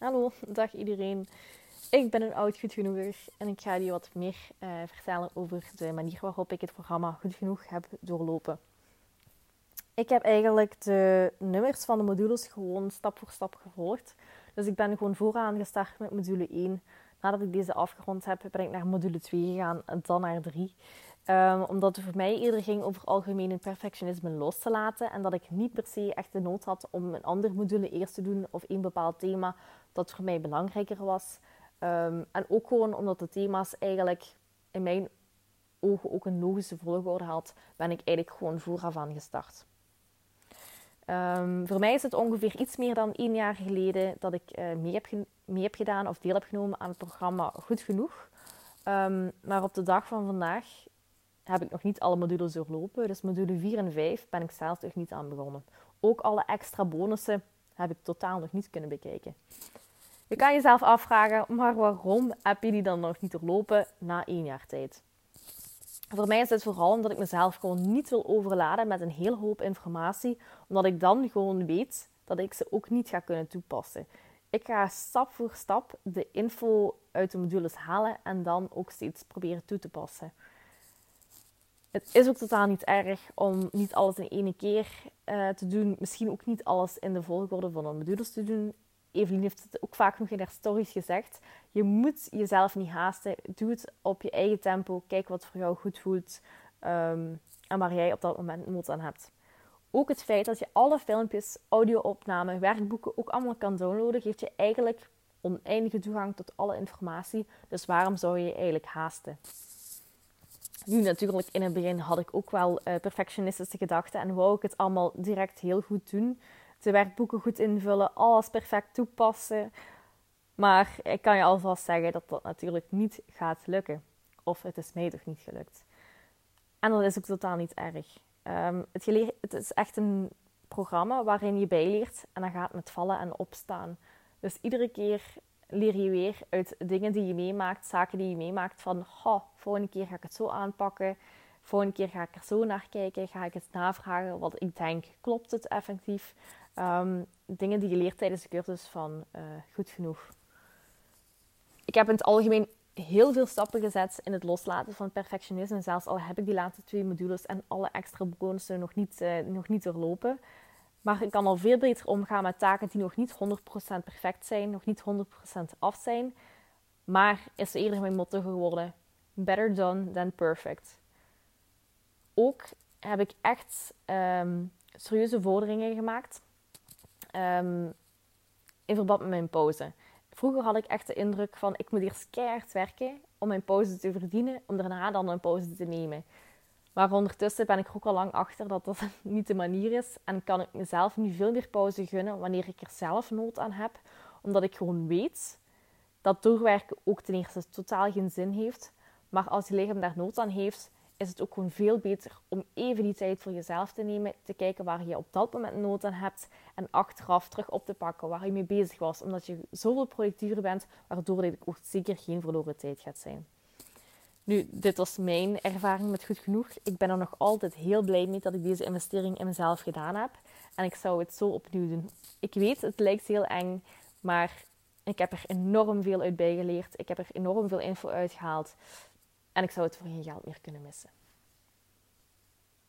Hallo, dag iedereen. Ik ben een oud goed genoeger en ik ga je wat meer uh, vertellen over de manier waarop ik het programma Goed Genoeg heb doorlopen. Ik heb eigenlijk de nummers van de modules gewoon stap voor stap gevolgd. Dus ik ben gewoon vooraan gestart met module 1. Nadat ik deze afgerond heb, ben ik naar module 2 gegaan en dan naar 3. Um, omdat het voor mij eerder ging over algemeen perfectionisme los te laten. En dat ik niet per se echt de nood had om een andere module eerst te doen of één bepaald thema dat voor mij belangrijker was. Um, en ook gewoon omdat de thema's eigenlijk in mijn ogen ook een logische volgorde had, ben ik eigenlijk gewoon vooraf aan gestart. Um, voor mij is het ongeveer iets meer dan één jaar geleden dat ik uh, mee, heb mee, heb gedaan of deel heb genomen aan het programma Goed Genoeg. Maar op de dag van vandaag heb ik nog niet alle modules doorlopen. Dus module 4 en 5 ben ik zelf nog niet aan begonnen. Ook alle extra bonussen heb ik totaal nog niet kunnen bekijken. Je kan jezelf afvragen, maar waarom heb je die dan nog niet doorlopen na één jaar tijd? Voor mij is het vooral omdat ik mezelf gewoon niet wil overladen met een hele hoop informatie, omdat ik dan gewoon weet dat ik ze ook niet ga kunnen toepassen. Ik ga stap voor stap de info uit de modules halen en dan ook steeds proberen toe te passen. Het is ook totaal niet erg om niet alles in één keer uh, te doen. Misschien ook niet alles in de volgorde van de modules te doen. Evelien heeft het ook vaak nog in haar stories gezegd. Je moet jezelf niet haasten. Doe het op je eigen tempo. Kijk wat voor jou goed voelt. Um, en waar jij op dat moment nood aan hebt. Ook het feit dat je alle filmpjes, audio-opnamen, werkboeken ook allemaal kan downloaden, geeft je eigenlijk oneindige toegang tot alle informatie. Dus waarom zou je je eigenlijk haasten? Nu natuurlijk, in het begin had ik ook wel uh, perfectionistische gedachten en wou ik het allemaal direct heel goed doen. De werkboeken goed invullen, alles perfect toepassen. Maar ik kan je alvast zeggen dat dat natuurlijk niet gaat lukken. Of het is mij toch niet gelukt. En dat is ook totaal niet erg. Um, het, het is echt een programma waarin je bijleert en dan gaat het met vallen en opstaan. Dus iedere keer leer je weer uit dingen die je meemaakt, zaken die je meemaakt, van oh, volgende keer ga ik het zo aanpakken, volgende keer ga ik er zo naar kijken, ga ik het navragen wat ik denk, klopt het effectief? Um, dingen die je leert tijdens de cursus van uh, goed genoeg. Ik heb in het algemeen heel veel stappen gezet in het loslaten van perfectionisme. Zelfs al heb ik die laatste twee modules en alle extra bonussen nog niet, uh, nog niet doorlopen. Maar ik kan al veel beter omgaan met taken die nog niet 100% perfect zijn, nog niet 100% af zijn. Maar is eerder mijn motto geworden: better done than perfect. Ook heb ik echt um, serieuze vorderingen gemaakt um, in verband met mijn pauze. Vroeger had ik echt de indruk van ik moet eerst keihard werken om mijn pauze te verdienen, om daarna dan een pauze te nemen. Maar ondertussen ben ik er ook al lang achter dat dat niet de manier is. En kan ik mezelf nu veel meer pauze gunnen wanneer ik er zelf nood aan heb. Omdat ik gewoon weet dat doorwerken ook ten eerste totaal geen zin heeft. Maar als je lichaam daar nood aan heeft, is het ook gewoon veel beter om even die tijd voor jezelf te nemen. Te kijken waar je op dat moment nood aan hebt. En achteraf terug op te pakken waar je mee bezig was. Omdat je zoveel productiever bent, waardoor dit ook zeker geen verloren tijd gaat zijn. Nu, dit was mijn ervaring met goed genoeg. Ik ben er nog altijd heel blij mee dat ik deze investering in mezelf gedaan heb. En ik zou het zo opnieuw doen. Ik weet, het lijkt heel eng, maar ik heb er enorm veel uit bijgeleerd. Ik heb er enorm veel info uitgehaald. En ik zou het voor geen geld meer kunnen missen.